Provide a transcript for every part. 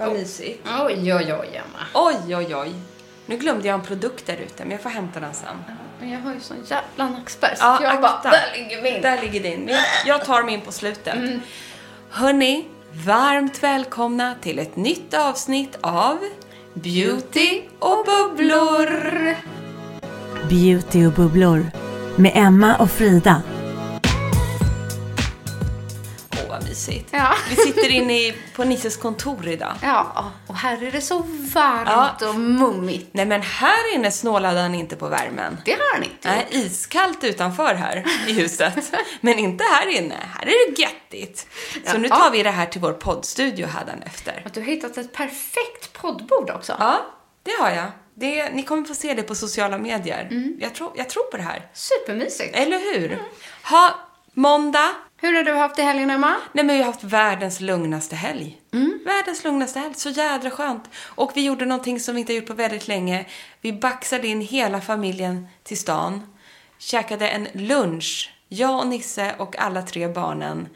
Vad mysigt. Oj, oj, oj, Emma. Oj, oj, oj. Nu glömde jag en produkt där ute, men jag får hämta den sen. Men jag har ju sån jävla nackspärr så Ja, jag akta. bara, där ligger min. Där ligger din. Men Jag tar min på slutet. Mm. Hörni, varmt välkomna till ett nytt avsnitt av Beauty och bubblor. Beauty och bubblor med Emma och Frida. Mysigt. Ja. Vi sitter inne i, på Nisses kontor idag. Ja, och här är det så varmt Ja. och mummigt. Nej, men här inne snålade han inte på värmen. Det har han inte Nej, iskallt utanför här i huset. Men inte här inne. Här är det göttigt. Så nu Ja. tar vi det här till vår poddstudio efter. Att du har hittat ett perfekt poddbord också. Ja, det har jag. Det, ni kommer få se det på sociala medier. Mm. Jag, tror, jag tror på det här. Supermysigt. Eller hur? Ha, måndag. Hur har du haft i helgen, Emma? Nej, men vi har haft världens lugnaste helg. Världens lugnaste helg. Så jädra skönt. Och vi gjorde någonting som vi inte har gjort på väldigt länge. Vi baxade in hela familjen till stan. Käkade en lunch. Jag och Nisse och alla tre barnen.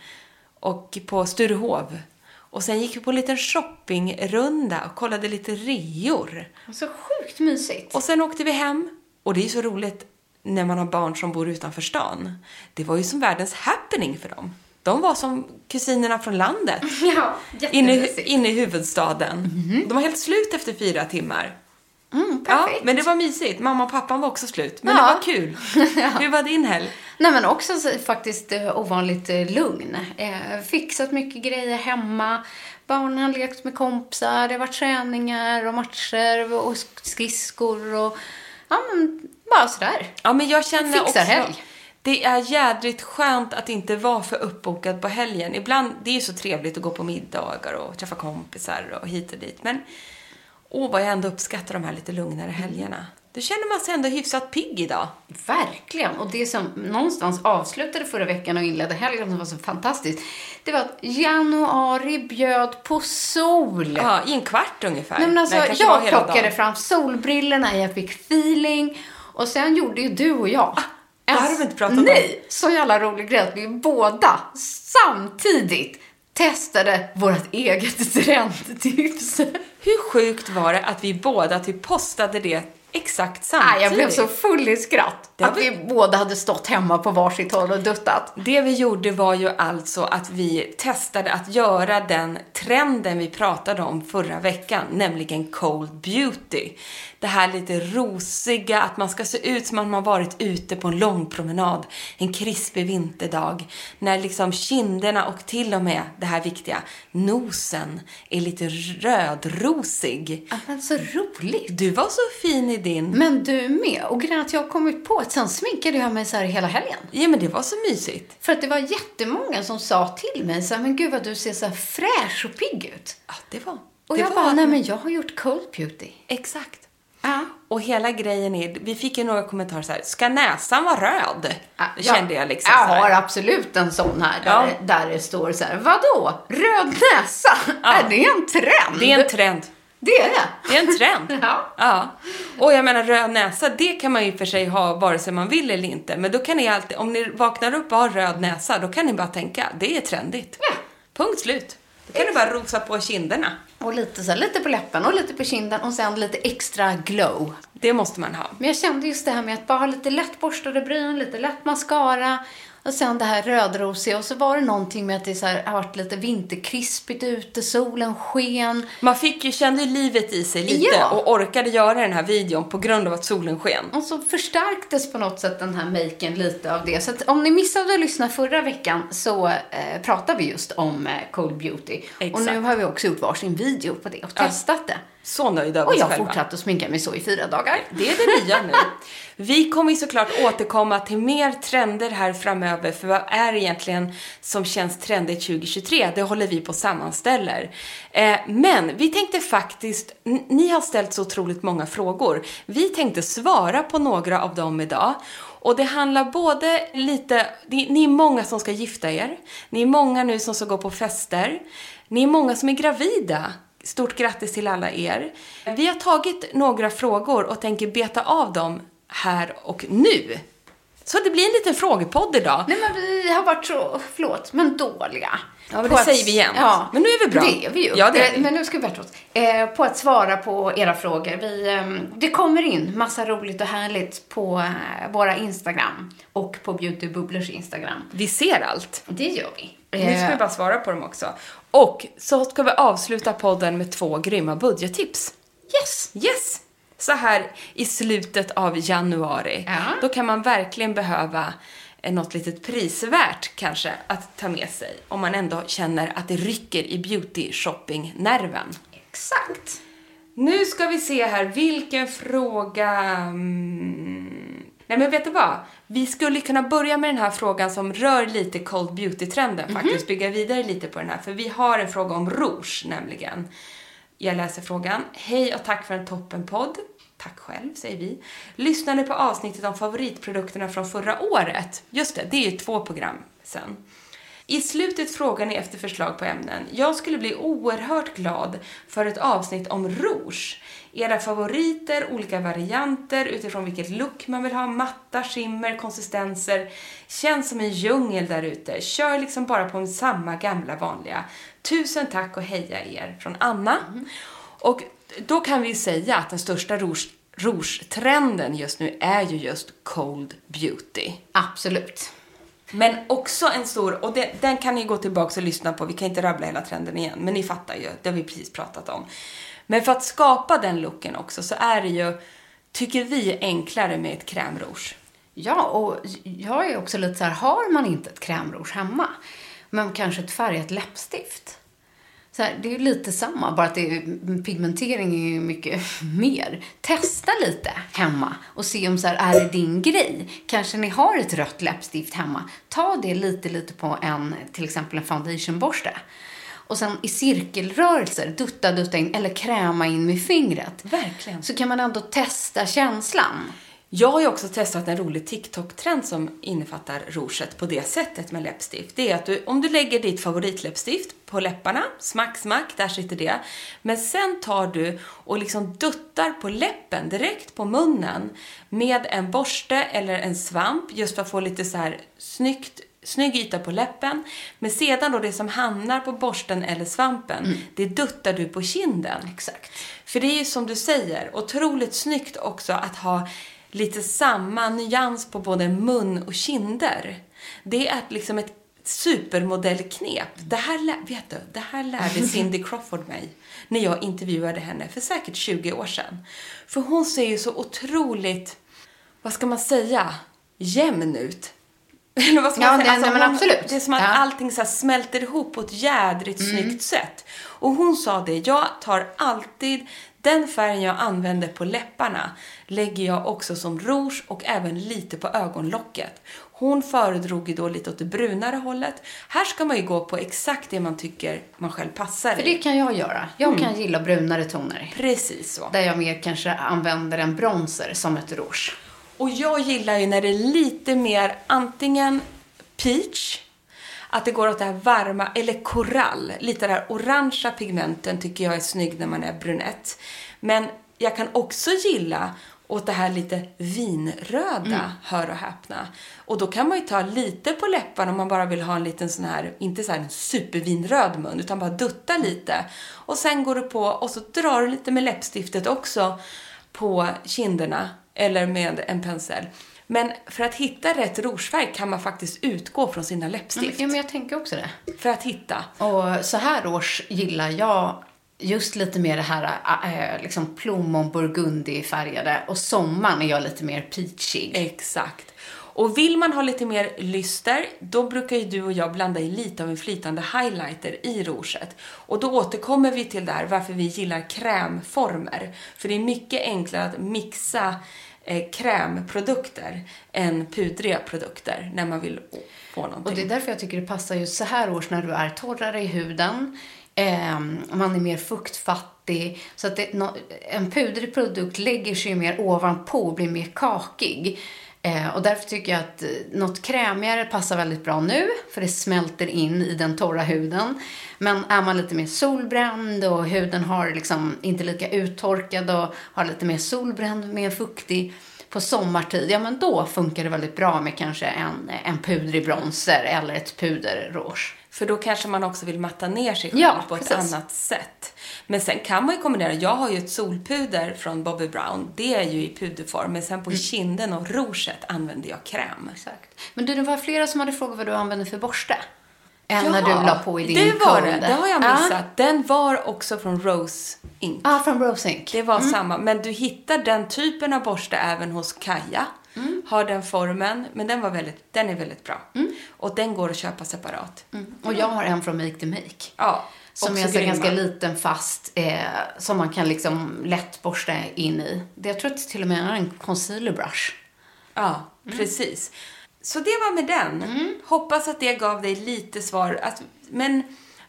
Och på Sturehov. Och sen gick vi på en liten shoppingrunda och kollade lite reor. Så sjukt mysigt. Och sen åkte vi hem. Och det är så roligt när man har barn som bor utanför stan. Det var ju som världens happening för dem. De var som kusinerna från landet. Ja, Inne, inne i huvudstaden. De var helt slut efter fyra timmar. Mm, Ja, men det var mysigt. Mamma och pappan var också slut. Men Ja. det var kul. Hur var din helg? Nej men också så, faktiskt eh, ovanligt eh, lugn. Eh, fixat mycket grejer hemma. Barnen har lekt med kompisar. Det har varit träningar och matcher och skridskor och ja men bara sådär. Ja, men jag känner Fixar också... helg. Det är jädrigt skönt att inte vara för uppbokad på helgen. Ibland, det är ju så trevligt att gå på middagar och träffa kompisar och hit och dit. Men åh, vad jag ändå uppskattar de här lite lugnare helgerna. Då känner man sig ändå hyfsat pigg idag. Verkligen. Och det som någonstans avslutade förra veckan och inledde helgen som var så fantastiskt. Det var att januari bjöd på sol. Ja, i en kvart ungefär. Nej, men alltså, Nej, jag plockade fram solbrillorna, jag fick feeling. Och sen gjorde ju du och jag. det har väl inte pratat om? Nej, så jävla rolig grej att vi båda samtidigt testade vårt eget trendtips. Hur sjukt var det att vi båda typ postade det exakt samtidigt? Nej, jag blev så full i skratt. Det Att vi- vi båda hade stått hemma på varsitt håll och duttat. Det vi gjorde var ju alltså att vi testade att göra den trenden vi pratade om förra veckan, nämligen cold beauty. Det här lite rosiga, att man ska se ut som att man varit ute på en lång promenad en krispig vinterdag. När liksom kinderna och till och med, det här viktiga, nosen är lite rödrosig. Ja, men så roligt. Du var så fin i din. Men du med. Och grejen att jag kom ut på att sen sminkade jag mig så här hela helgen. Ja, men det var så mysigt. För att det var jättemånga som sa till mig så här, men gud vad du ser så här fräsch och pigg ut. Ja, det var... Och det jag var bara, nej men jag har gjort cold beauty. Exakt. Ja. Och hela grejen är, vi fick ju några kommentarer så här, ska näsan vara röd? Det kände jag liksom Jag har absolut en sån här där, Ja. det, där det står så här, vadå? Röd näsa? Är det en trend? Det är en trend. Det är det. Det är en trend. Ja. ja. Och jag menar röd näsa, det kan man ju för sig ha vare sig man vill eller inte. Men då kan ni alltid, om ni vaknar upp och har röd näsa, då kan ni bara tänka, det är trendigt. Ja. Punkt slut. Då kan du bara rosa på kinderna. Och lite, så här, lite på läppen och lite på kinden och sen lite extra glow. Det måste man ha. Men jag kände just det här med att bara ha lite lätt borstade bryn, lite lätt mascara och sen det här rödrosiga och så var det någonting med att det så här, har varit lite vinterkrispigt ute, solen sken. Man fick ju, kände livet i sig lite Ja. och orkade göra den här videon på grund av att solen sken. Och så förstärktes på något sätt den här maken lite av det. Så att om ni missade att lyssna förra veckan så eh, pratade vi just om eh, Cold Beauty. Och Exakt. nu har vi också gjort varsin video på det och Ja. testat det. Så nöjda över Och oss jag själva. fortsatte att sminka mig så i fyra dagar. Det är det nya nu. Vi kommer ju såklart återkomma till mer trender här framöver, för vad är det egentligen som känns trendigt 2023? Det håller vi på och sammanställer. Eh, men vi tänkte faktiskt, ni har ställt så otroligt många frågor. Vi tänkte svara på några av dem idag. Och det handlar både lite, det- ni är många som ska gifta er, ni är många nu som ska gå på fester, ni är många som är gravida. Stort grattis till alla er. Vi har tagit några frågor och tänker beta av dem här och nu. Så det blir en liten frågepodd idag. Nej men vi har varit så, förlåt, men dåliga. Ja, men det säger vi jämt. Ja, Men nu är vi bra. Det är vi ju. Ja, det är Eh, vi. Men nu ska vi bättra oss. Eh, på att svara på era frågor. Vi, ehm, det kommer in massa roligt och härligt på eh, våra Instagram och på Beauty Bubblers Instagram. Vi ser allt. Det gör vi. Nu ska vi Eh, bara svara på dem också. Och så ska vi avsluta podden med två grymma budgettips. Yes! Yes! Så här i slutet av januari. Ja. Då kan man verkligen behöva eh, något litet prisvärt kanske att ta med sig. Om man ändå känner att det rycker i beauty-shopping-nerven. Exakt. Nu ska vi se här, vilken fråga... Mm. Nej men vet du vad? Vi skulle kunna börja med den här frågan som rör lite cold beauty-trenden faktiskt. Bygga vidare lite på den här. För vi har en fråga om rouge nämligen. Jag läser frågan. Hej och tack för en toppenpodd. Tack själv, säger vi. Lyssnade på avsnittet om favoritprodukterna från förra året. Just det, det är ju två program sen. I slutet frågar ni efter förslag på ämnen. Jag skulle bli oerhört glad för ett avsnitt om rouge. Era favoriter, olika varianter utifrån vilket look man vill ha, matta, skimmer, konsistenser. Känns som en djungel där ute. Kör liksom bara på samma gamla vanliga. Tusen tack och heja er. Från Anna. Och då kan vi säga att den största rouge- rouge-trenden just nu är ju just cold beauty. Absolut. Men också en stor, och det, den kan ni gå tillbaka och lyssna på, vi kan inte rabbla hela trenden igen, men ni fattar ju, det har vi precis pratat om. Men för att skapa den looken också så är det ju, tycker vi, enklare med ett krämrouge. Ja, och jag är också lite så här, har man inte ett krämrouge hemma, men kanske ett färgat läppstift. Så här, det är ju lite samma, bara att det är, pigmentering är ju mycket mer. Testa lite hemma och se om så här, är det din grej? Kanske ni har ett rött läppstift hemma. Ta det lite, lite på en, till exempel en foundationborste. Och sen i cirkelrörelser, dutta, dutta in eller kräma in med fingret. Verkligen. Så kan man ändå testa känslan. Jag har ju också testat en rolig TikTok-trend som innefattar rouget på det sättet med läppstift. Det är att du, om du lägger ditt favoritläppstift på läpparna, smack, smack, där sitter det. Men sen tar du och liksom duttar på läppen direkt på munnen med en borste eller en svamp just för att få lite så här snyggt snygg yta på läppen. Men sedan då det som hamnar på borsten eller svampen, det duttar du på kinden. Exakt. För det är ju som du säger, otroligt snyggt också att ha lite samma nyans på både mun och kinder. Det är liksom ett supermodellknep. Det här, vet du, det här lärde Cindy Crawford mig när jag intervjuade henne för säkert 20 år sedan. För hon ser ju så otroligt, vad ska man säga, jämn ut. Eller vad ska Ja, man säga? det- nej, men hon- absolut. Det är som att Ja. allting så smälter ihop på ett jädrigt snyggt sätt. Och hon sa det, jag tar alltid den färgen jag använder på läpparna lägger jag också som rouge och även lite på ögonlocket. Hon föredrog ju då lite åt det brunare hållet. Här ska man ju gå på exakt det man tycker man själv passar För i. det kan jag göra. Jag kan gilla brunare toner. Precis så. Där jag mer kanske använder en bronzer som ett rouge. Och jag gillar ju när det är lite mer antingen peach, Att det går åt det här varma, eller korall. Lite där orangea pigmenten tycker jag är snygg när man är brunett. Men jag kan också gilla åt det här lite vinröda, Mm. hör och häpna. Och då kan man ju ta lite på läpparna om man bara vill ha en liten sån här, inte så här en supervinröd mun, utan bara dutta lite. Och sen går du på och så drar du lite med läppstiftet också på kinderna eller med en pensel. Men för att hitta rätt rougefärg kan man faktiskt utgå från sina läppstift. Ja, men jag tänker också det. För att hitta. Och så här års gillar jag just lite mer det här äh, liksom plommon burgundy färgade och sommaren är jag lite mer peachig. Exakt. Och vill man ha lite mer lyster, då brukar ju du och jag blanda i lite av en flytande highlighter i rouget. Och då återkommer vi till där varför vi gillar krämformer. För det är mycket enklare att mixa eh, krämprodukter än pudriga produkter när man vill få någonting. Och det är därför jag tycker det passar just så här års när du är torrare i huden. Eh, man är mer fuktfattig. Så att det, en pudrig produkt lägger sig ju mer ovanpå och blir mer kakig. Eh, och därför tycker jag att eh, något krämigare passar väldigt bra nu. För det smälter in i den torra huden. Men är man lite mer solbränd och huden har liksom inte lika uttorkad och har lite mer solbränd, mer fuktig på sommartid, ja men då funkar det väldigt bra med kanske en, en pudrig bronzer eller ett puderrouge. För då kanske man också vill matta ner sig själv Ja, på ett precis. annat sätt. Men sen kan man ju kombinera. Jag har ju ett solpuder från Bobbi Brown. Det är ju i puderform. Men sen på Mm. kinden och rouget använder jag kräm. Exakt. Men du, det var flera som hade frågat vad du använder för borste. Än när du la på i din det var cold. det. Det har jag Ja. missat. Den var också från Rose Ink. Ja, från Rose Ink. Det var samma. Men du hittar den typen av borste även hos Kaja. Mm. Har den formen, men den, var väldigt, den är väldigt bra. Och den går att köpa separat. Och jag har en från Make to Make. Ja, Som är en ganska liten, fast, eh, som man kan liksom lätt borsta in i. Det, jag tror att det till och med är en concealer brush. Ja, Mm. precis. Så det var med den. Hoppas att det gav dig lite svar. Att, men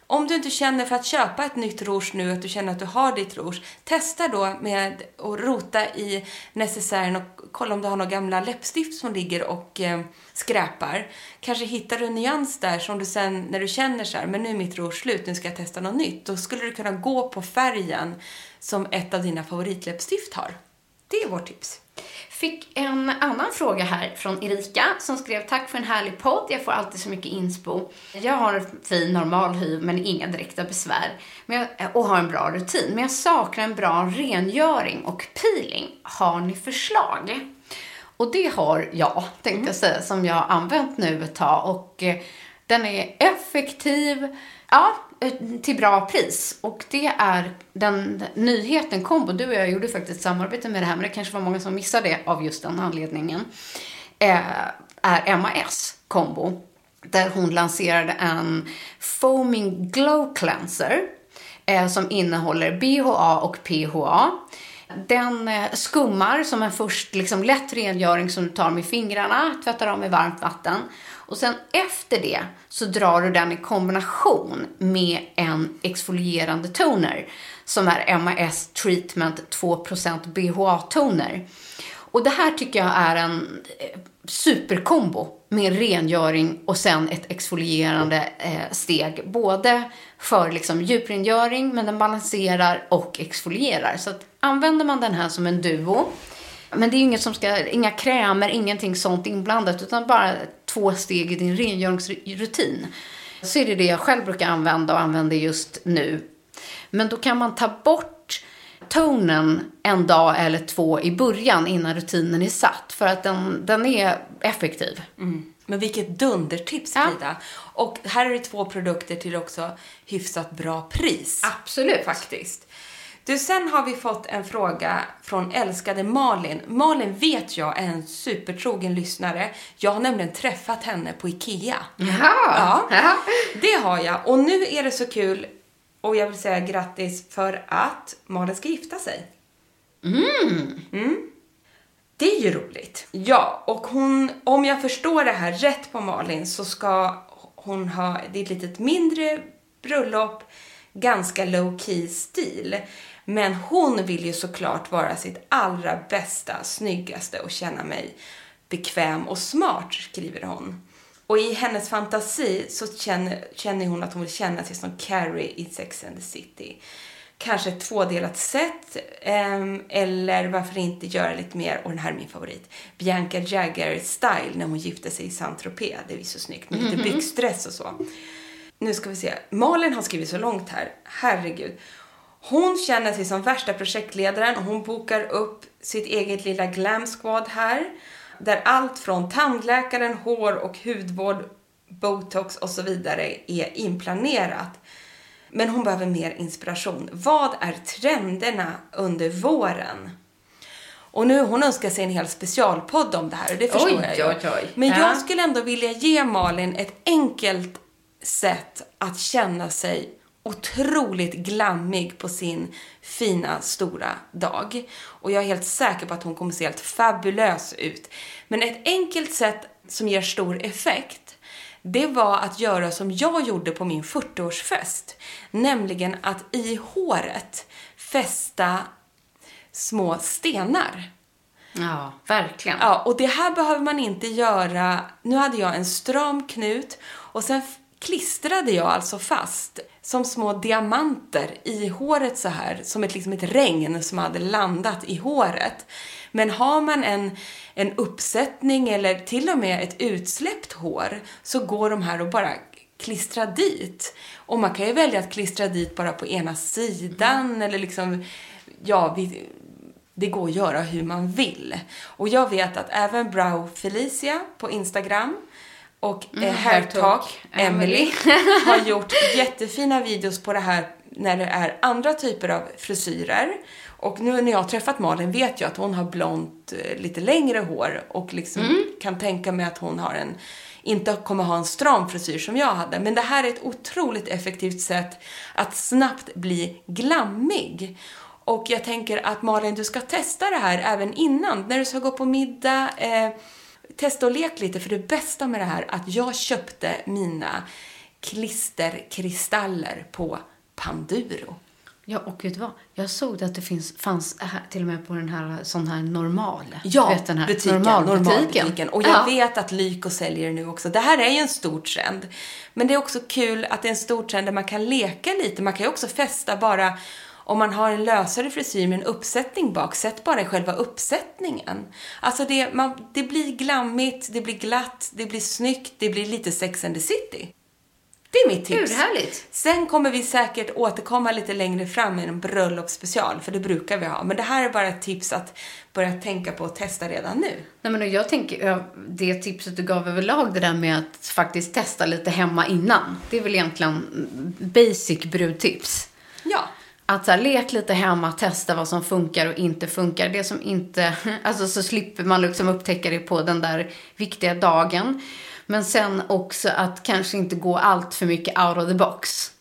om du inte känner för att köpa ett nytt rouge nu, att du känner att du har ditt rouge, testa då med att rota i necessären och kolla om du har några gamla läppstift som ligger och eh, skräpar. Kanske hittar du en nyans där som du sen, när du känner så här, men nu är mitt rouge slut, nu ska jag testa något nytt. Då skulle du kunna gå på färgen som ett av dina favoritläppstift har. Det är vårt tips. Fick en annan fråga här från Erika som skrev Tack för en härlig podd. Jag får alltid så mycket inspo. Jag har en fin normal hy men inga direkta besvär men jag, eh, och har en bra rutin. Men jag saknar en bra rengöring och peeling. Har ni förslag? Och det har jag, tänkte jag säga, som jag har använt nu ett tag. Och eh, den är effektiv, ja, eh, till bra pris. Och det är den nyheten Combo. Du och jag gjorde faktiskt ett samarbete med det här, men det kanske var många som missade det av just den anledningen. Eh, är MAS Combo. Där hon lanserade en Foaming Glow Cleanser. Eh, som innehåller BHA och PHA. Den eh, skummar som en först liksom lätt rengöring som du tar med fingrarna, tvättar av med varmt vatten. Och sen efter det så drar du den i kombination med en exfolierande toner som är MAS Treatment 2% BHA-toner. Och det här tycker jag är en eh, superkombo med rengöring och sen ett exfolierande eh, steg. Både för liksom djuprengöring, men den balanserar och exfolierar. Så att använder man den här som en duo, men det är inget som ska, inga krämer, ingenting sånt inblandat, utan bara två steg i din rengöringsrutin. Så är det det jag själv brukar använda och använder just nu. Men då kan man ta bort tonen en dag eller två i början innan rutinen är satt. För att den, den är effektiv. Men vilket dundertips Ja. Frida. Och här är det två produkter till också hyfsat bra pris. Absolut. Faktiskt. Du, sen har vi fått en fråga från älskade Malin. Malin vet jag är en supertrogen lyssnare. Jag har nämligen träffat henne på IKEA. Jaha. Ja. Det har jag. Och nu är det så kul och jag vill säga grattis för att Malin ska gifta sig. Mm. Det är ju roligt. Ja, och hon, om jag förstår det här rätt på Malin så ska hon ha, det är ett litet mindre bröllop, ganska low key stil. Men hon vill ju såklart vara sitt allra bästa, snyggaste och känna mig bekväm och smart, skriver hon. Och i hennes fantasi så känner, känner hon att hon vill känna sig som Carrie i Sex and the City. Kanske ett tvådelat set, ehm, eller varför inte göra lite mer, och den här är min favorit, Bianca Jagger-style när hon gifte sig i Saint-Tropez. Det är så snyggt, med lite byxdress och så. Nu ska vi se. Malin har skrivit så långt här. Herregud. Hon känner sig som värsta projektledaren och hon bokar upp sitt eget lilla glam squad här. Där allt från tandläkaren, hår och hudvård, botox och så vidare är inplanerat. Men hon behöver mer inspiration. Vad är trenderna under våren? Och nu, hon önskar sig en hel specialpodd om det här och det förstår Oj, jag oj, oj. Men Ja. jag skulle ändå vilja ge Malin ett enkelt sätt att känna sig otroligt glammig på sin fina, stora dag. Och jag är helt säker på att hon kommer se helt fabulös ut. Men ett enkelt sätt som ger stor effekt, det var att göra som jag gjorde på min 40-årsfest. Nämligen att i håret fästa små stenar. Ja, verkligen. Ja, och det här behöver man inte göra. Nu hade jag en stram knut och sen klistrade jag alltså fast som små diamanter i håret så här, som ett, liksom ett regn som hade landat i håret. Men har man en, en uppsättning eller till och med ett utsläppt hår så går de här att bara klistra dit. Och man kan ju välja att klistra dit bara på ena sidan eller liksom, ja, vi, det går att göra hur man vill. Och jag vet att även Brow Felicia på Instagram och mm, Hairtalk Hairtalk Emily har gjort jättefina videos på det här när det är andra typer av frisyrer. Och nu när jag har träffat Malin vet jag att hon har blont, eh, lite längre hår och liksom kan tänka mig att hon har en inte kommer ha en stram frisyr som jag hade. Men det här är ett otroligt effektivt sätt att snabbt bli glammig. Och jag tänker att Malin, du ska testa det här även innan. När du ska gå på middag, eh, testa och lek lite. För det bästa med det här är att jag köpte mina klisterkristaller på Panduro. Ja, och vet du vad? Jag såg att det finns, fanns här, till och med på den här, sån här normal. Ja, vet, den här butiken, normalbutiken. normalbutiken. Och jag ja. vet att Lyko säljer det nu också. Det här är ju en stor trend. Men det är också kul att det är en stor trend där man kan leka lite. Man kan ju också fästa bara om man har en lösare frisyr med en uppsättning bak, sätt bara i själva uppsättningen. Alltså det, man, det blir glammigt, det blir glatt, det blir snyggt, det blir lite Sex and the City. Det är mitt tips. Urhärligt. Sen kommer vi säkert återkomma lite längre fram med en bröllopsspecial, för det brukar vi ha. Men det här är bara ett tips att börja tänka på och testa redan nu. Nej, men jag tänker, det tipset du gav överlag, det där med att faktiskt testa lite hemma innan. Det är väl egentligen basic brudtips. Ja. Att så här, lek lite hemma, testa vad som funkar och inte funkar. Det som inte, alltså så slipper man liksom upptäcka det på den där viktiga dagen. Men sen också att kanske inte gå allt för mycket out of the box.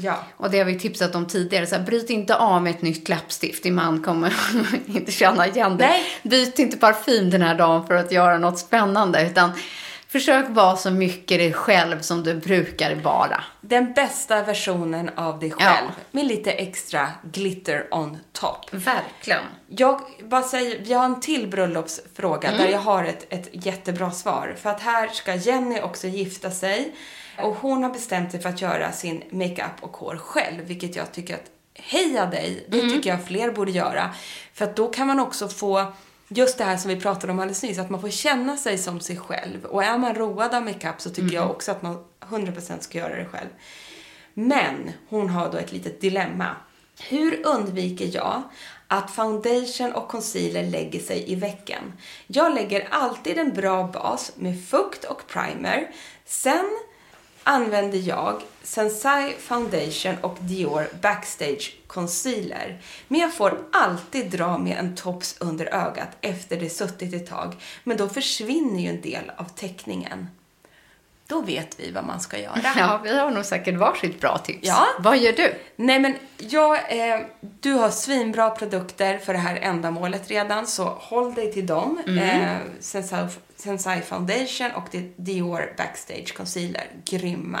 Ja. Och det har vi tipsat om tidigare. Så här, bryt inte av med ett nytt läppstift. Din man kommer inte känna igen. Nej. Byt inte parfym den här dagen för att göra något spännande. Utan försök vara så mycket dig själv som du brukar vara. Den bästa versionen av dig Ja. själv. Med lite extra glitter on top. Verkligen. Jag bara säger, vi har en till bröllopsfråga där jag har ett, ett jättebra svar. För att här ska Jenny också gifta sig. Och hon har bestämt sig för att göra sin makeup och hår själv. Vilket jag tycker att, heja dig! Det tycker jag fler borde göra. För att då kan man också få Just det här som vi pratade om alldeles nyss, att man får känna sig som sig själv. Och är man road av makeup så tycker jag också att man 100% ska göra det själv. Men hon har då ett litet dilemma. Hur undviker jag att foundation och concealer lägger sig i vecken? Jag lägger alltid en bra bas med fukt och primer. Sen använder jag Sensai Foundation och Dior Backstage Concealer. Men jag får alltid dra med en tops under ögat efter det suttit ett tag. Men då försvinner ju en del av täckningen. Då vet vi vad man ska göra. Ja, vi har nog säkert varsitt bra tips. Ja. Vad gör du? Nej men jag, eh, du har svinbra produkter för det här ändamålet redan så håll dig till dem. Eh, Sensai, Sensai Foundation och det Dior Backstage Concealer, grymma.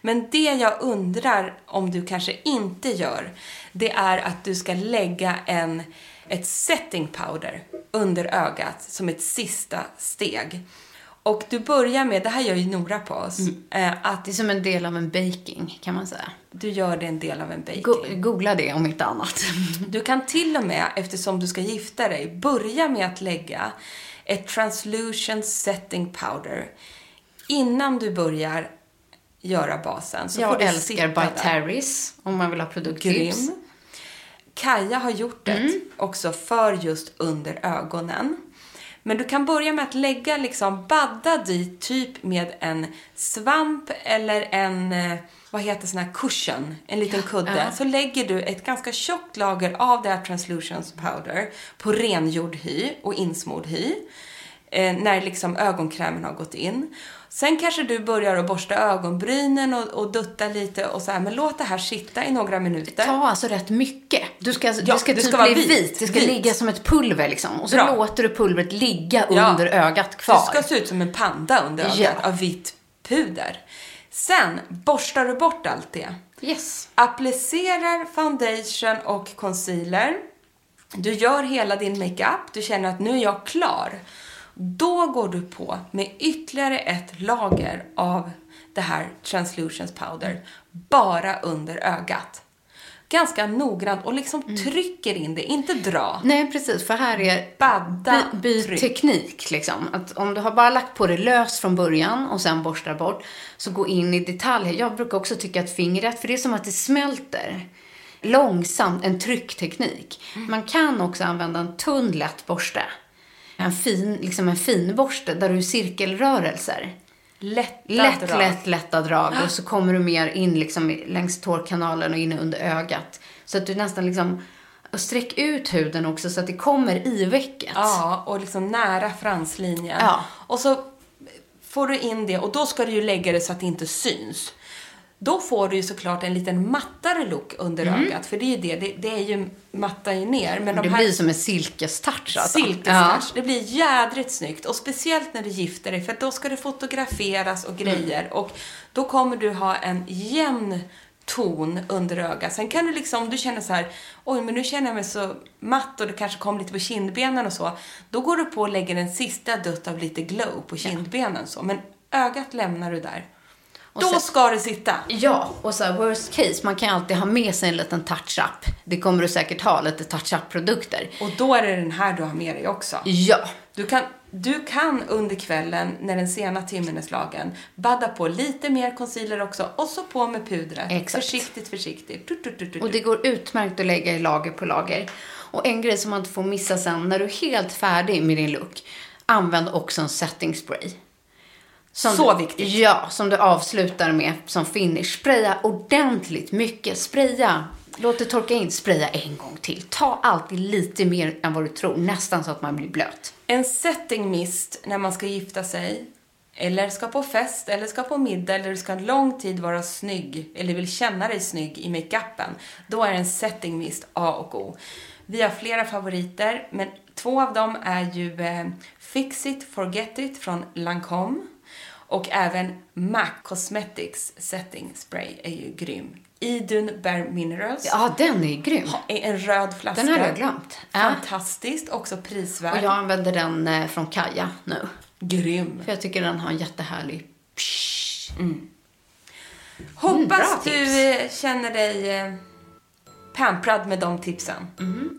Men det jag undrar om du kanske inte gör, det är att du ska lägga en, ett setting powder under ögat som ett sista steg. Och du börjar med, det här gör ju Nora på oss, eh, att Det är som en del av en baking, kan man säga. du gör det en del av en baking. Go- googla det om inte annat. Du kan till och med, eftersom du ska gifta dig, börja med att lägga ett translution setting powder innan du börjar göra basen. Så får Jag det älskar By där. Terrys, om man vill ha produkttips. Grym. Kaja har gjort det Mm. också för just under ögonen. Men du kan börja med att lägga liksom, badda dit typ med en svamp eller en, eh, vad heter sån här cushion, en liten kudde. Så lägger du ett ganska tjockt lager av det här translutions powder på rengjord hy och insmord hy. Eh, när liksom ögonkrämen har gått in. Sen kanske du börjar att borsta ögonbrynen och, och dutta lite och så här, men låt det här sitta i några minuter. Ta alltså rätt mycket. Du ska, Ja, det ska det typ ska bli vit. vit. Det ska Vit. ligga som ett pulver liksom. Och så Bra. låter du pulvret ligga Ja. under ögat kvar. Det ska se ut som en panda under ögat Ja. av vitt puder. Sen borstar du bort allt det. Yes. Applicerar foundation och concealer. Du gör hela din makeup. Du känner att nu är jag klar. Då går du på med ytterligare ett lager av det här translutions powder bara under ögat. Ganska noggrant och liksom Mm. trycker in det, inte dra. Nej, precis. För här är Badda, by, by tryck. teknik. Liksom. Att om du har bara lagt på det löst från början och sen borstar bort, så gå in i detaljer. Jag brukar också tycka att fingret, för det är som att det smälter långsamt, en tryckteknik. Man kan också använda en tunn lätt borste. En fin, liksom en fin borste där du cirkelrörelser. Lätta Lätt, drag. lätt, lätta drag. Och så kommer du mer in liksom längs tårkanalen och in under ögat. Så att du nästan liksom... Och sträck ut huden också så att det kommer i vecket. Ja, och liksom nära franslinjen. Ja. Och så får du in det och då ska du ju lägga det så att det inte syns. Då får du ju såklart en liten mattare look under ögat. För det är ju det, det, det är ju mattar ju ner. Men de Mm. det här blir som en silkestouch alltså. silkestouch, det blir jädrigt snyggt. Och speciellt när du gifter dig, för då ska det fotograferas och grejer. Mm. Och då kommer du ha en jämn ton under ögat. Sen kan du liksom, om du känner så här, oj men nu känner jag mig så matt och det kanske kommer lite på kindbenen och så. Då går du på och lägger en sista dutt av lite glow på kindbenen så. Men ögat lämnar du där. Då sen- ska det sitta. Ja, och så här, worst case, man kan alltid ha med sig en liten touch-up. Det kommer du säkert ha, lite touch-up-produkter. Och då är det den här du har med dig också. Ja, Du kan, du kan under kvällen, när den sena timmen är slagen, badda på lite mer concealer också och så på med pudret. Exakt. Försiktigt, försiktigt. Tut, tut, tut. och det går utmärkt att lägga i lager på lager. Och en grej som man inte får missa sen, när du är helt färdig med din look, använd också en setting spray. Som Så du, viktigt. Ja, som du avslutar med som finish. Spraya ordentligt mycket. Spraya. Låt det torka in. Spraya en gång till. Ta alltid lite mer än vad du tror. Nästan så att man blir blöt. En setting mist när man ska gifta sig, eller ska på fest, eller ska på middag, eller du ska en lång tid vara snygg, eller vill känna dig snygg i makeupen, då är en setting mist A och O. Vi har flera favoriter, men två av dem är ju eh, Fix It, Forget It från Lancome och även MAC Cosmetics Setting Spray är ju grym. Idun Bare Minerals. Ja, den är grym. En röd flaska. Den har jag glömt. Ja. Fantastiskt, också prisvärd. Och jag använder den eh, från Kaja nu. Grym. För jag tycker den har en jättehärlig... Hoppas Mm, du eh, känner dig eh, pamprad med de tipsen. Mm.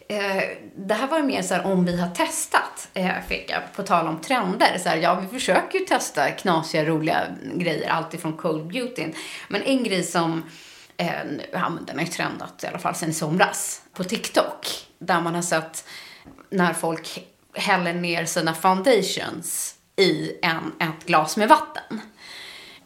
eh, det här var mer så här om vi har testat, eh, jag på tal om trender. Så här, ja, vi försöker ju testa knasiga, roliga grejer, alltifrån cold beauty. Men en grej som, eh, ja, den har ju trendat i alla fall sen i somras, på TikTok. Där man har sett när folk häller ner sina foundations i en, ett glas med vatten.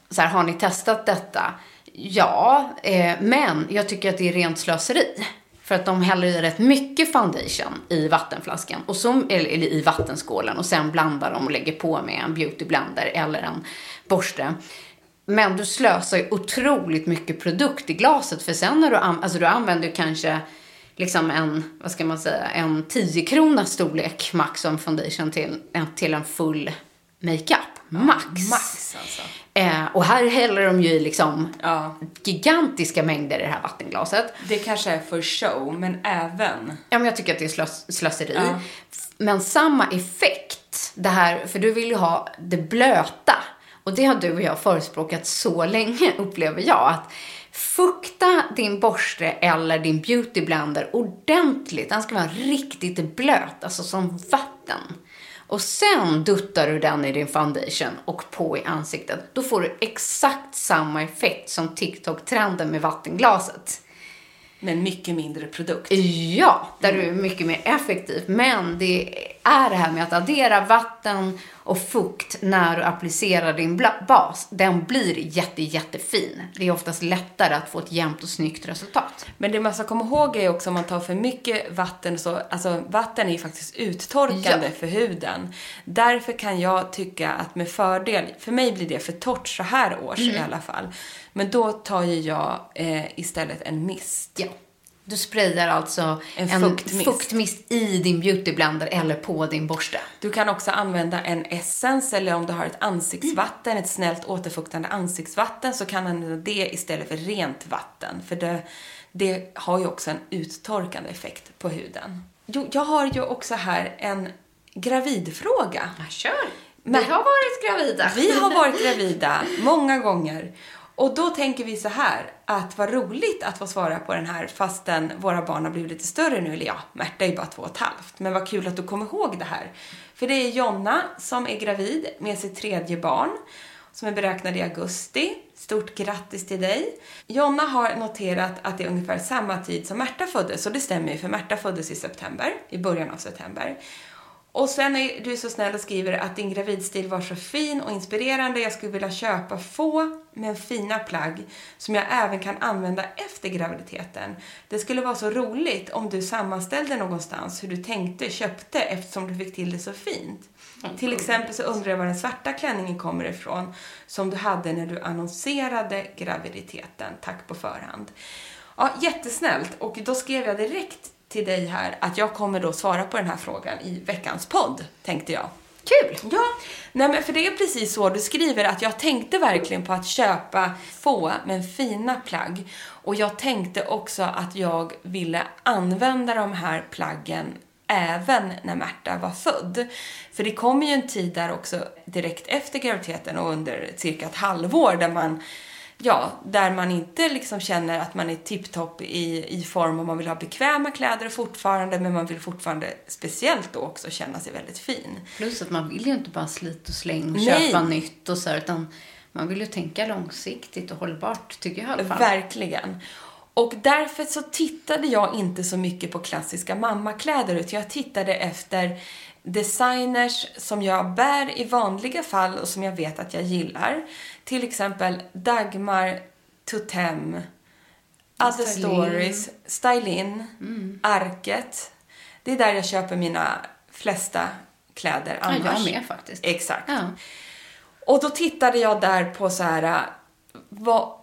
Så här, har ni testat detta? Ja, eh, men jag tycker att det är rent slöseri. För att de häller i rätt mycket foundation i vattenflaskan, och så, eller, eller i vattenskålen och sen blandar de och lägger på med en beautyblender eller en borste. Men du slösar ju otroligt mycket produkt i glaset för sen när du, an- alltså du använder kanske liksom en, vad ska man säga, en 10 kronors storlek max som foundation till, till en full makeup. Max. Max alltså. Eh, och här häller de ju liksom Ja. gigantiska mängder i det här vattenglaset. Det kanske är för show, men även... Ja, men jag tycker att det är slös slöseri. Ja. Men samma effekt, det här, för du vill ju ha det blöta. Och det har du och jag förespråkat så länge, upplever jag. Att fukta din borste eller din beautyblender ordentligt. Den ska vara riktigt blöt, alltså som vatten. Och sen duttar du den i din foundation och på i ansiktet. Då får du exakt samma effekt som TikTok-trenden med vattenglaset. Men mycket mindre produkt. Ja, där du är mycket mer effektiv. Men det är det här med att addera vatten och fukt när du applicerar din bas. Den blir jätte, jättefin. Det är oftast lättare att få ett jämnt och snyggt resultat. Men det man ska komma ihåg är också om man tar för mycket vatten så, alltså vatten är ju faktiskt uttorkande Ja. för huden. Därför kan jag tycka att med fördel, för mig blir det för torrt så här års Mm. i alla fall. Men då tar ju jag eh, istället en mist. Ja. Du sprayar alltså En en, fuktmist. fuktmist. i din beautyblender eller på din borste. Du kan också använda en essens eller om du har ett ansiktsvatten, ett snällt återfuktande ansiktsvatten så kan du använda det istället för rent vatten. För det, det har ju också en uttorkande effekt på huden. Jo, jag har ju också här en gravidfråga. Kör! Men- Vi har varit gravida. Vi har varit gravida många gånger. Och då tänker vi så här, att vad roligt att få svara på den här fastän våra barn har blivit lite större nu. Eller ja, Märta är ju bara två och ett halvt. Men vad kul att du kommer ihåg det här. För det är Jonna som är gravid med sitt tredje barn. Som är beräknad i augusti. Stort grattis till dig. Jonna har noterat att det är ungefär samma tid som Märta föddes. Och det stämmer ju, för Märta föddes i september. I början av september. Och sen är du så snäll och skriver att din gravidstil var så fin och inspirerande. Jag skulle vilja köpa få men fina plagg som jag även kan använda efter graviditeten. Det skulle vara så roligt om du sammanställde någonstans hur du tänkte, köpte eftersom du fick till det så fint. Till exempel så undrar jag var den svarta klänningen kommer ifrån som du hade när du annonserade graviditeten. Tack på förhand. Ja, jättesnällt. Och då skrev jag direkt till dig här att jag kommer då svara på den här frågan i veckans podd, tänkte jag. Kul! Ja, nej men för det är precis så du skriver att jag tänkte verkligen på att köpa få men fina plagg. Och jag tänkte också att jag ville använda de här plaggen även när Märta var född. För det kommer ju en tid där också direkt efter graviditeten och under cirka ett halvår där man Ja, där man inte liksom känner att man är tipptopp i, i form och man vill ha bekväma kläder fortfarande men man vill fortfarande speciellt då också känna sig väldigt fin. Plus att man vill ju inte bara slita och släng och Nej. köpa nytt och så här, utan man vill ju tänka långsiktigt och hållbart, tycker jag i alla fall. Verkligen. Och därför så tittade jag inte så mycket på klassiska mammakläder utan jag tittade efter designers som jag bär i vanliga fall och som jag vet att jag gillar. Till exempel Dagmar, Totem, Other. Stories, Stylin, Arket. Det är där jag köper mina flesta kläder Ja, annars. jag med faktiskt. Exakt. Ja. Och då tittade jag där på så här, vad,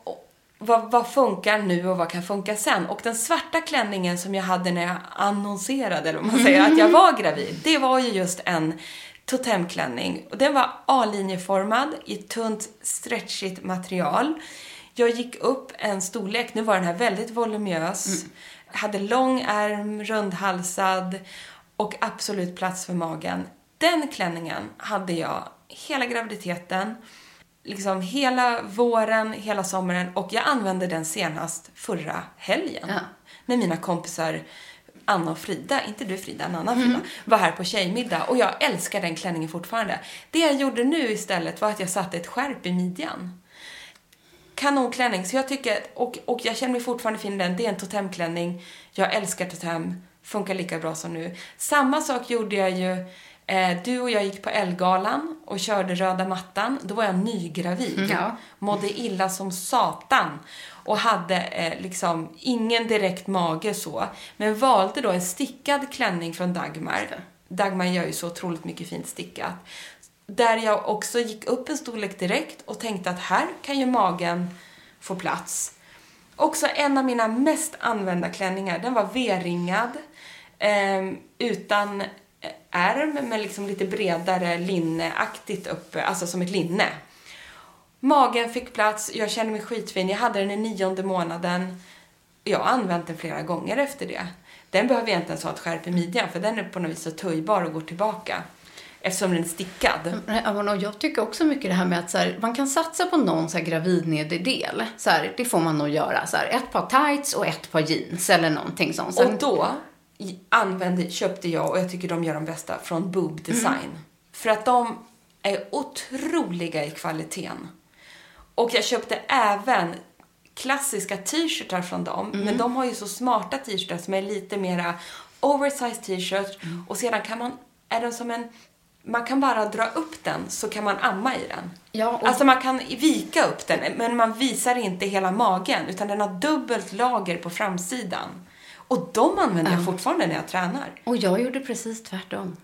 vad, vad funkar nu och vad kan funka sen? Och den svarta klänningen som jag hade när jag annonserade, eller vad man säger, att jag var gravid, det var ju just en totemklänning. Och den var A-linjeformad i tunt stretchigt material. Jag gick upp en storlek. Nu var den här väldigt voluminös. Hade lång ärm, rundhalsad och absolut plats för magen. Den klänningen hade jag hela graviditeten, liksom hela våren, hela sommaren och jag använde den senast förra helgen. Ja. När mina kompisar Anna och Frida, inte du Frida, en annan Frida, var här på tjejmiddag och jag älskar den klänningen fortfarande. Det jag gjorde nu istället var att jag satte ett skärp i midjan. Kanonklänning, så jag tycker, och, och jag känner mig fortfarande fin i den, det är en totemklänning. Jag älskar totem, funkar lika bra som nu. Samma sak gjorde jag ju, du och jag gick på Elgalan och körde röda mattan. Då var jag nygravid. Ja. Mådde illa som satan och hade eh, liksom ingen direkt mage så. Men valde då en stickad klänning från Dagmar. Dagmar gör ju så otroligt mycket fint stickat. Där jag också gick upp en storlek direkt och tänkte att här kan ju magen få plats. Också en av mina mest använda klänningar, den var V-ringad. Eh, utan eh, ärm, men liksom lite bredare linneaktigt uppe, alltså som ett linne. Magen fick plats, jag kände mig skitfin. Jag hade den i nionde månaden. Jag har använt den flera gånger efter det. Den behöver jag inte ens ha ett skärp i midjan för den är på något vis så töjbar och går tillbaka. Eftersom den är stickad. Jag tycker också mycket det här med att så här, man kan satsa på någon så här gravidnederdel. Så här, det får man nog göra. Så här, ett par tights och ett par jeans eller någonting sånt. Sen, Och då använde, köpte jag, och jag tycker de gör de bästa, från Boob Design. För att de är otroliga i kvaliteten. Och jag köpte även klassiska t-shirtar från dem. Men de har ju så smarta t-shirtar som är lite mera oversized t-shirt. Och sedan kan man, är den som en, man kan bara dra upp den så kan man amma i den. Ja, och- Alltså man kan vika upp den, men man visar inte hela magen. Utan den har dubbelt lager på framsidan. Och de använder jag fortfarande när jag tränar. och jag gjorde precis tvärtom.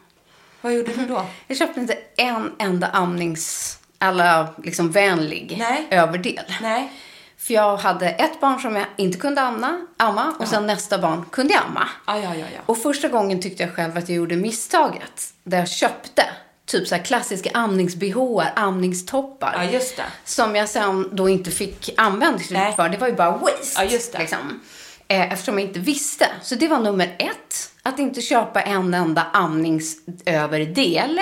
Vad gjorde du då? Jag köpte inte en enda amnings, alla liksom vänlig Nej. överdel. Nej. För jag hade ett barn som jag inte kunde amma, amma och sen nästa barn kunde jag amma. Ja, ja, ja, ja. Och första gången tyckte jag själv att jag gjorde misstaget. Där jag köpte typ så här klassiska amnings-bh, amningstoppar. Ja, just det. Som jag sen då inte fick användning för. Det var ju bara waste. Ja, just det. Liksom. Eh, eftersom jag inte visste. Så det var nummer ett. Att inte köpa en enda amningsöverdel.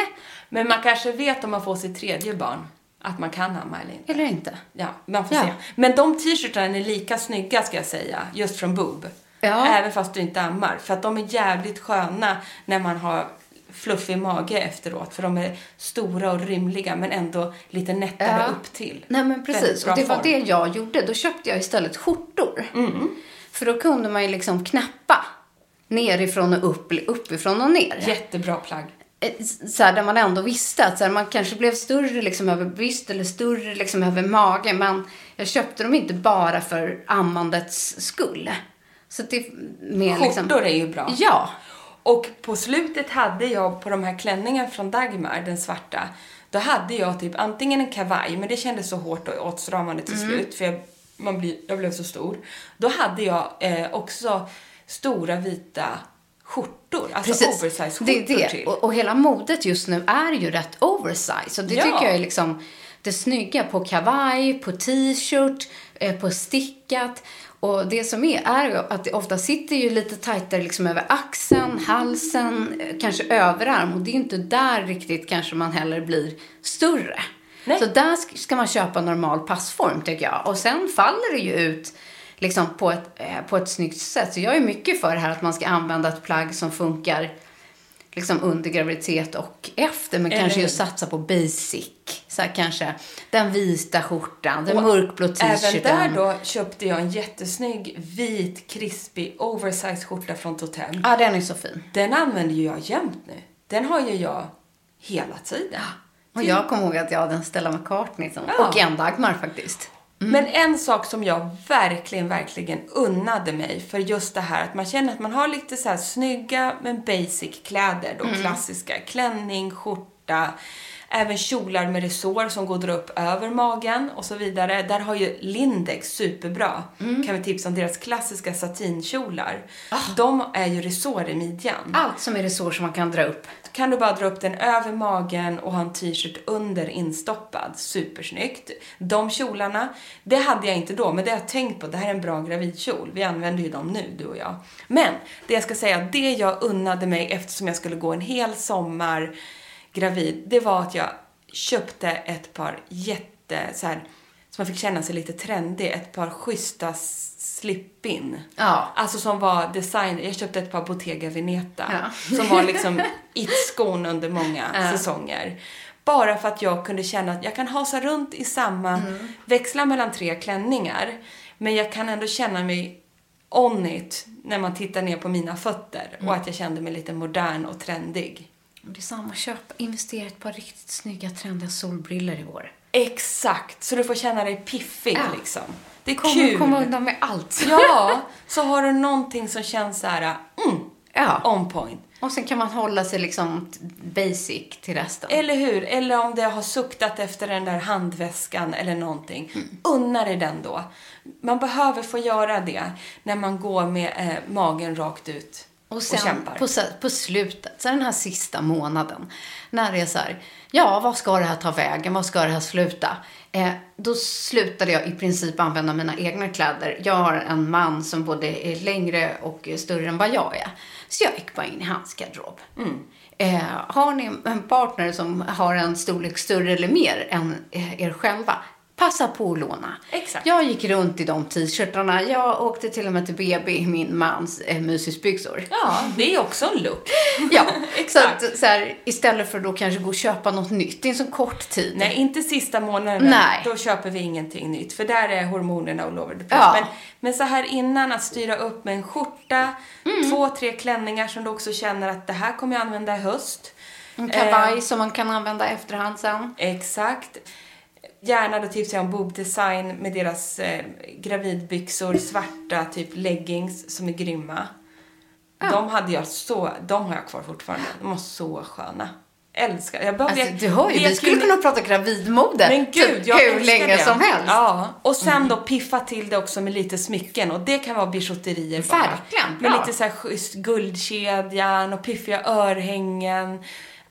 Men man kanske vet om man får sitt tredje barn att man kan amma eller inte. Eller inte. Ja, man får Ja. se. Men de t-shirtarna är lika snygga ska jag säga, just från Boob. Ja. Även fast du inte ammar. För att de är jävligt sköna när man har fluffig mage efteråt. För de är stora och rymliga men ändå lite nättare Ja. upp till. Nej men precis. Och det var form. det jag gjorde. Då köpte jag istället skjortor. Mm. För då kunde man ju liksom knäppa nerifrån och upp, uppifrån och ner. Jättebra plagg. Eh, så här, där man ändå visste att så här, man kanske blev större liksom över bröst eller större liksom över magen. Men jag köpte dem inte bara för ammandets skull. Så det mer liksom... Skjortor är ju bra. Ja. Och på slutet hade jag på de här klänningen från Dagmar, den svarta, då hade jag typ antingen en kavaj, men det kändes så hårt och åtstramande till Mm. slut för jag, man blir, jag blev så stor. Då hade jag eh, också stora vita skjortor, alltså oversize Det skjortor är det. till. Och, och hela modet just nu är ju rätt oversize. Och det Ja. tycker jag är liksom det snygga på kavaj, på t-shirt, eh, på stickat. Och det som är, är att det ofta sitter ju lite tajtare liksom över axeln, halsen, eh, kanske överarm. Och det är ju inte där riktigt kanske man heller blir större. Nej. Så där sk- ska man köpa normal passform tycker jag. Och sen faller det ju ut liksom på ett, eh, på ett snyggt sätt. Så jag är mycket för det här att man ska använda ett plagg som funkar liksom under graviditet och efter. Men Eller kanske just satsa på basic. Så här kanske den vita skjortan, den mörkblå Även där t-shirten. då köpte jag en jättesnygg vit, krispig, oversize skjorta från Totem. Ja, den är så fin. Den använder ju jag jämt nu. Den har ju jag hela tiden. Och jag kommer ihåg att jag hade en Stella McCartney som, Ja. och en Dagmar faktiskt. Men en sak som jag verkligen, verkligen unnade mig för just det här att man känner att man har lite så här snygga men basic kläder då, klassiska. Klänning, skjorta. Även kjolar med resår som går att dra upp över magen och så vidare. Där har ju Lindex superbra. Kan vi tipsa om deras klassiska satinkjolar. De är ju resår i midjan. Allt som är resår som man kan dra upp. kan du bara dra upp den över magen och ha en t-shirt under instoppad. Supersnyggt. De kjolarna, det hade jag inte då, men det har jag tänkt på. Det här är en bra gravidkjol. Vi använder ju dem nu, du och jag. Men det jag ska säga, det jag unnade mig eftersom jag skulle gå en hel sommar gravid, det var att jag köpte ett par jätte, så här, som man fick känna sig lite trendig, ett par schyssta slip-in. Ja. Alltså som var design, jag köpte ett par Bottega Veneta. Ja. Som var liksom it-skon under många säsonger. Bara för att jag kunde känna att jag kan hasa runt i samma, Mm. växla mellan tre klänningar. Men jag kan ändå känna mig on it när man tittar ner på mina fötter. Mm. Och att jag kände mig lite modern och trendig. Det är samma, köp, investera i ett par riktigt snygga trendiga solbriller i år. Exakt, så du får känna dig piffig Ja. liksom. Det är Kom, kul. kom undan med allt. Ja, så har du någonting som känns så här, mm, Ja. on point. Och sen kan man hålla sig liksom basic till resten. Eller hur? Eller om det har suktat efter den där handväskan eller någonting. Mm. Unna dig den då. Man behöver få göra det när man går med eh, magen rakt ut och, Och sen kämpar. på, på slutet, så den här sista månaden, när det är så här, ja, vad ska det här ta vägen? Vad ska det här sluta? Eh, då slutade jag i princip använda mina egna kläder. Jag har en man som både är längre och större än vad jag är. Så jag gick bara in i hans garderob. Mm. Eh, har ni en partner som har en storlek större eller mer än eh, er själva, passa på att låna. Exakt. Jag gick runt i de t-shirtarna. Jag åkte till och med till BB i min mans eh, mysisbyxor. Ja, det är också en look. Ja, så, Exakt. att, så här, istället för att då kanske gå och köpa något nytt. Det är en så kort tid. Nej, inte sista månaden. Nej. Då köper vi ingenting nytt. För där är hormonerna all over the place. Ja. Men, men så här innan, att styra upp med en skjorta, Mm. två, tre klänningar som du också känner att det här kommer jag använda i höst. En kavaj Eh, som man kan använda efterhand sen. Exakt. Gärna då tipsar jag om Boob Design med deras eh, gravidbyxor, svarta typ leggings som är grymma. De hade jag så, de har jag kvar fortfarande. De var så sköna. Älskar, jag behöver... Alltså, du hör ju, vi skulle kunna prata gravidmode men gud, typ, jag hur länge det. som helst. Mm. Ja, och sen då piffa till det också med lite smycken och det kan vara bijouterier bara. Verkligen, Med bra. lite så här schysst guldkedjan och piffiga örhängen.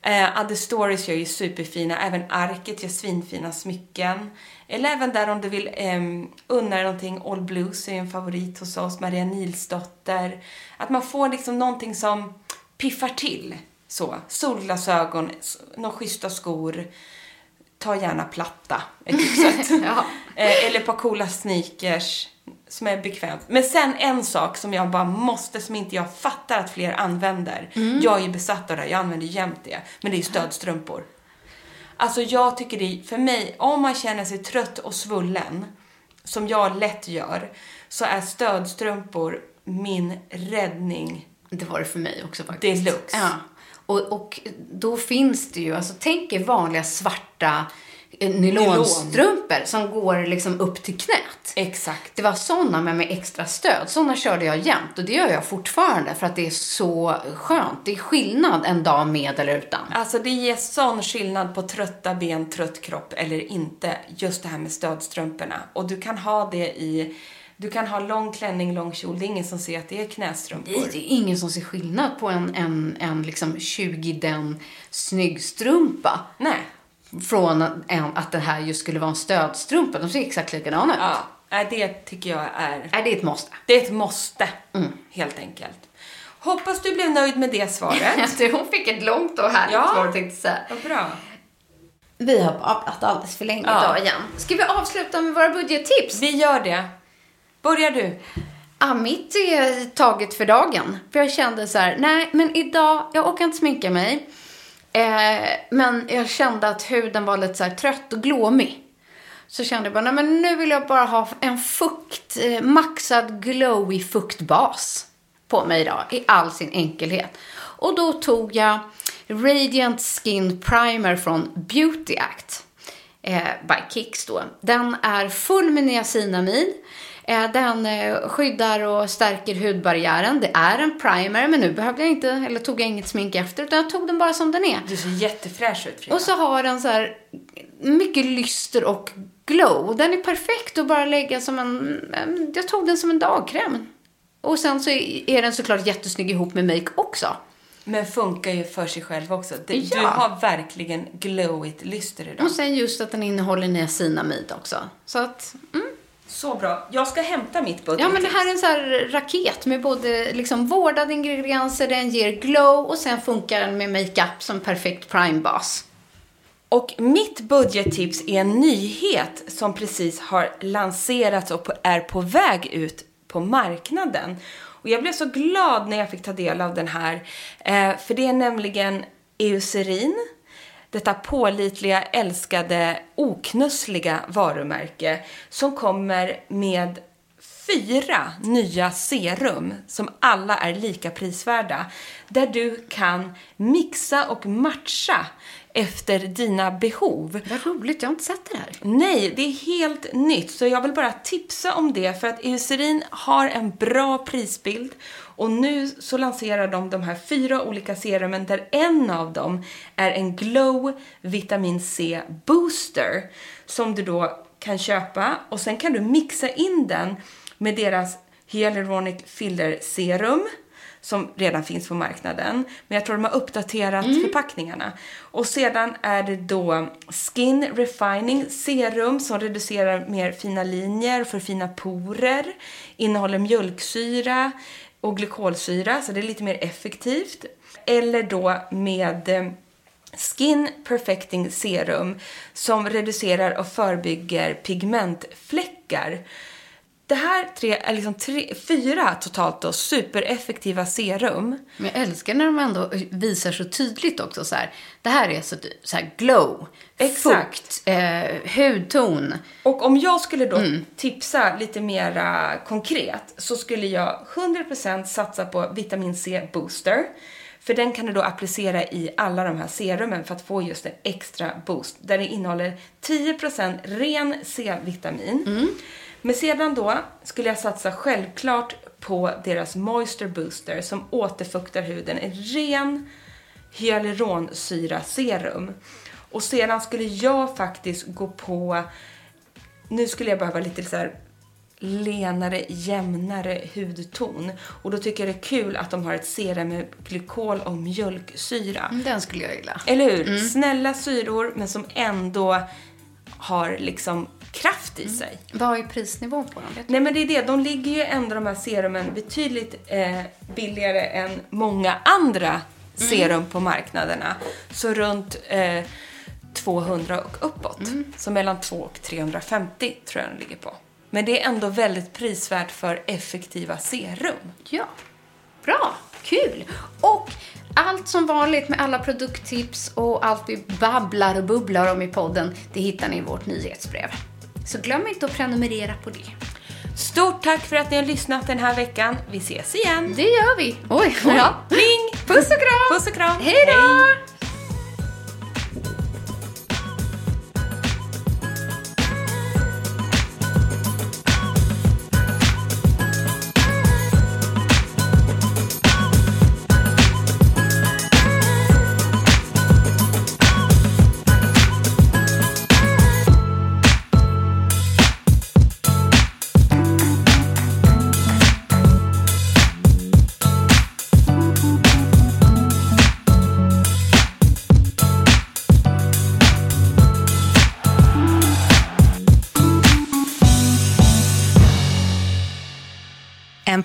Eh, Other Stories gör ju superfina, även Arket gör svinfina smycken. Eller även där om du vill eh, unna dig någonting, All Blues är ju en favorit hos oss, Maria Nilsdotter. Att man får liksom någonting som piffar till. Så, solglasögon, några schyssta skor. Ta gärna platta, är tipset. Ja. Eh, Eller ett par coola sneakers som är bekvämt. Men sen en sak som jag bara måste, som inte jag fattar att fler använder. Mm. Jag är ju besatt av det, jag använder jämt det. Men det är ju stödstrumpor. Alltså jag tycker det, för mig, om man känner sig trött och svullen, som jag lätt gör, så är stödstrumpor min räddning. Det var det för mig också faktiskt. Deluxe. Ja. Och, och då finns det ju, alltså tänk er vanliga svarta eh, nylonstrumpor som går liksom upp till knät. Exakt. Det var sådana med, med extra stöd. Sådana körde jag jämt och det gör jag fortfarande för att det är så skönt. Det är skillnad en dag med eller utan. Alltså det ger sån skillnad på trötta ben, trött kropp eller inte. Just det här med stödstrumporna. Och du kan ha det i... Du kan ha lång klänning, lång kjol. Det är ingen som ser att det är knästrumpor. Det är ingen som ser skillnad på en, en, en liksom 20 den snygg strumpa. Nej. Från en, att det här just skulle vara en stödstrumpa. De ser exakt likadana ut. Ja, nej, det tycker jag är... Nej, det är ett måste. Det är ett måste, helt enkelt. Hoppas du blev nöjd med det svaret. Hon fick ett långt och härligt Ja. svar tänkte jag säga. Vad bra. Vi har babblat alldeles för länge Ja. idag igen. Ska vi avsluta med våra budgettips? Vi gör det. Börjar du? Ja, mitt är taget för dagen. För jag kände så här, nej men idag, jag orkar inte sminka mig. Eh, men jag kände att huden var lite så här trött och glåmig. Så kände jag bara, nej men nu vill jag bara ha en fukt, eh, maxad glowy fuktbas på mig idag i all sin enkelhet. Och då tog jag Radiant Skin Primer från Beauty Act eh, by Kicks då. Den är full med niacinamid. Eh, Den eh, skyddar och stärker hudbarriären. Det är en primer, men nu behövde jag inte, eller tog jag inget smink efter, utan jag tog den bara som den är. Du ser jättefräsch ut Frida. Och så har den så här mycket lyster och glow. Den är perfekt att bara lägga som en... Jag tog den som en dagkräm. Och sen så är den såklart jättesnygg ihop med make också. Men funkar ju för sig själv också. Det, Ja. Du har verkligen glowigt lyster idag. Och sen just att den innehåller niacinamid också. Så att, mm. Så bra. Jag ska hämta mitt budget. Ja, men det här är en sån här raket med både liksom vårdade ingredienser, den ger glow och sen funkar den med makeup som perfekt primebas. Och mitt budgettips är en nyhet som precis har lanserats och är på väg ut på marknaden. Och jag blev så glad när jag fick ta del av den här. Eh, för det är nämligen Eucerin, detta pålitliga, älskade, oknussliga varumärke som kommer med fyra nya serum som alla är lika prisvärda. Där du kan mixa och matcha efter dina behov. Vad roligt, jag har inte sett det här. Nej, det är helt nytt. Så jag vill bara tipsa om det för att Eucerin har en bra prisbild. Och nu så lanserar de de här fyra olika serumen där en av dem är en Glow Vitamin C Booster som du då kan köpa och sen kan du mixa in den med deras Hyaluronic Filler Serum som redan finns på marknaden. Men jag tror de har uppdaterat förpackningarna. Och sedan är det då Skin Refining Serum som reducerar mer fina linjer för fina porer. Innehåller mjölksyra och glykolsyra, så det är lite mer effektivt. Eller då med eh, Skin Perfecting Serum som reducerar och förebygger pigmentfläckar. Det här tre är liksom tre, fyra totalt då supereffektiva serum. Men jag älskar när de ändå visar så tydligt också så här. Det här är så, så här glow, Exakt. fukt, eh, hudton. Och om jag skulle då tipsa lite mera konkret så skulle jag 100% satsa på vitamin C booster. För den kan du då applicera i alla de här serumen för att få just en extra boost. Där det innehåller 10% ren C-vitamin. Men sedan då skulle jag satsa självklart på deras Moisture Booster som återfuktar huden. En ren hyaluronsyra serum. Och sedan skulle jag faktiskt gå på nu skulle jag behöva lite så här lenare, jämnare hudton. Och då tycker jag det är kul att de har ett serum med glykol och mjölksyra. Den skulle jag gilla. Eller hur? Snälla syror, men som ändå har liksom kraft i sig. Vad är prisnivån på dem? Nej men det är det, de ligger ju ändå de här serumen betydligt eh, billigare än många andra serum på marknaderna. Så runt eh, 200 och uppåt. Så mellan 2 och 350 tror jag de ligger på. Men det är ändå väldigt prisvärt för effektiva serum. Ja. Bra, kul. Och allt som vanligt med alla produkttips och allt vi babblar och bubblar om i podden, det hittar ni i vårt nyhetsbrev. Så glöm inte att prenumerera på det. Stort tack för att ni har lyssnat den här veckan. Vi ses igen. Det gör vi. Oj, ja. Pling! Puss och kram! Puss och kram! Hej då!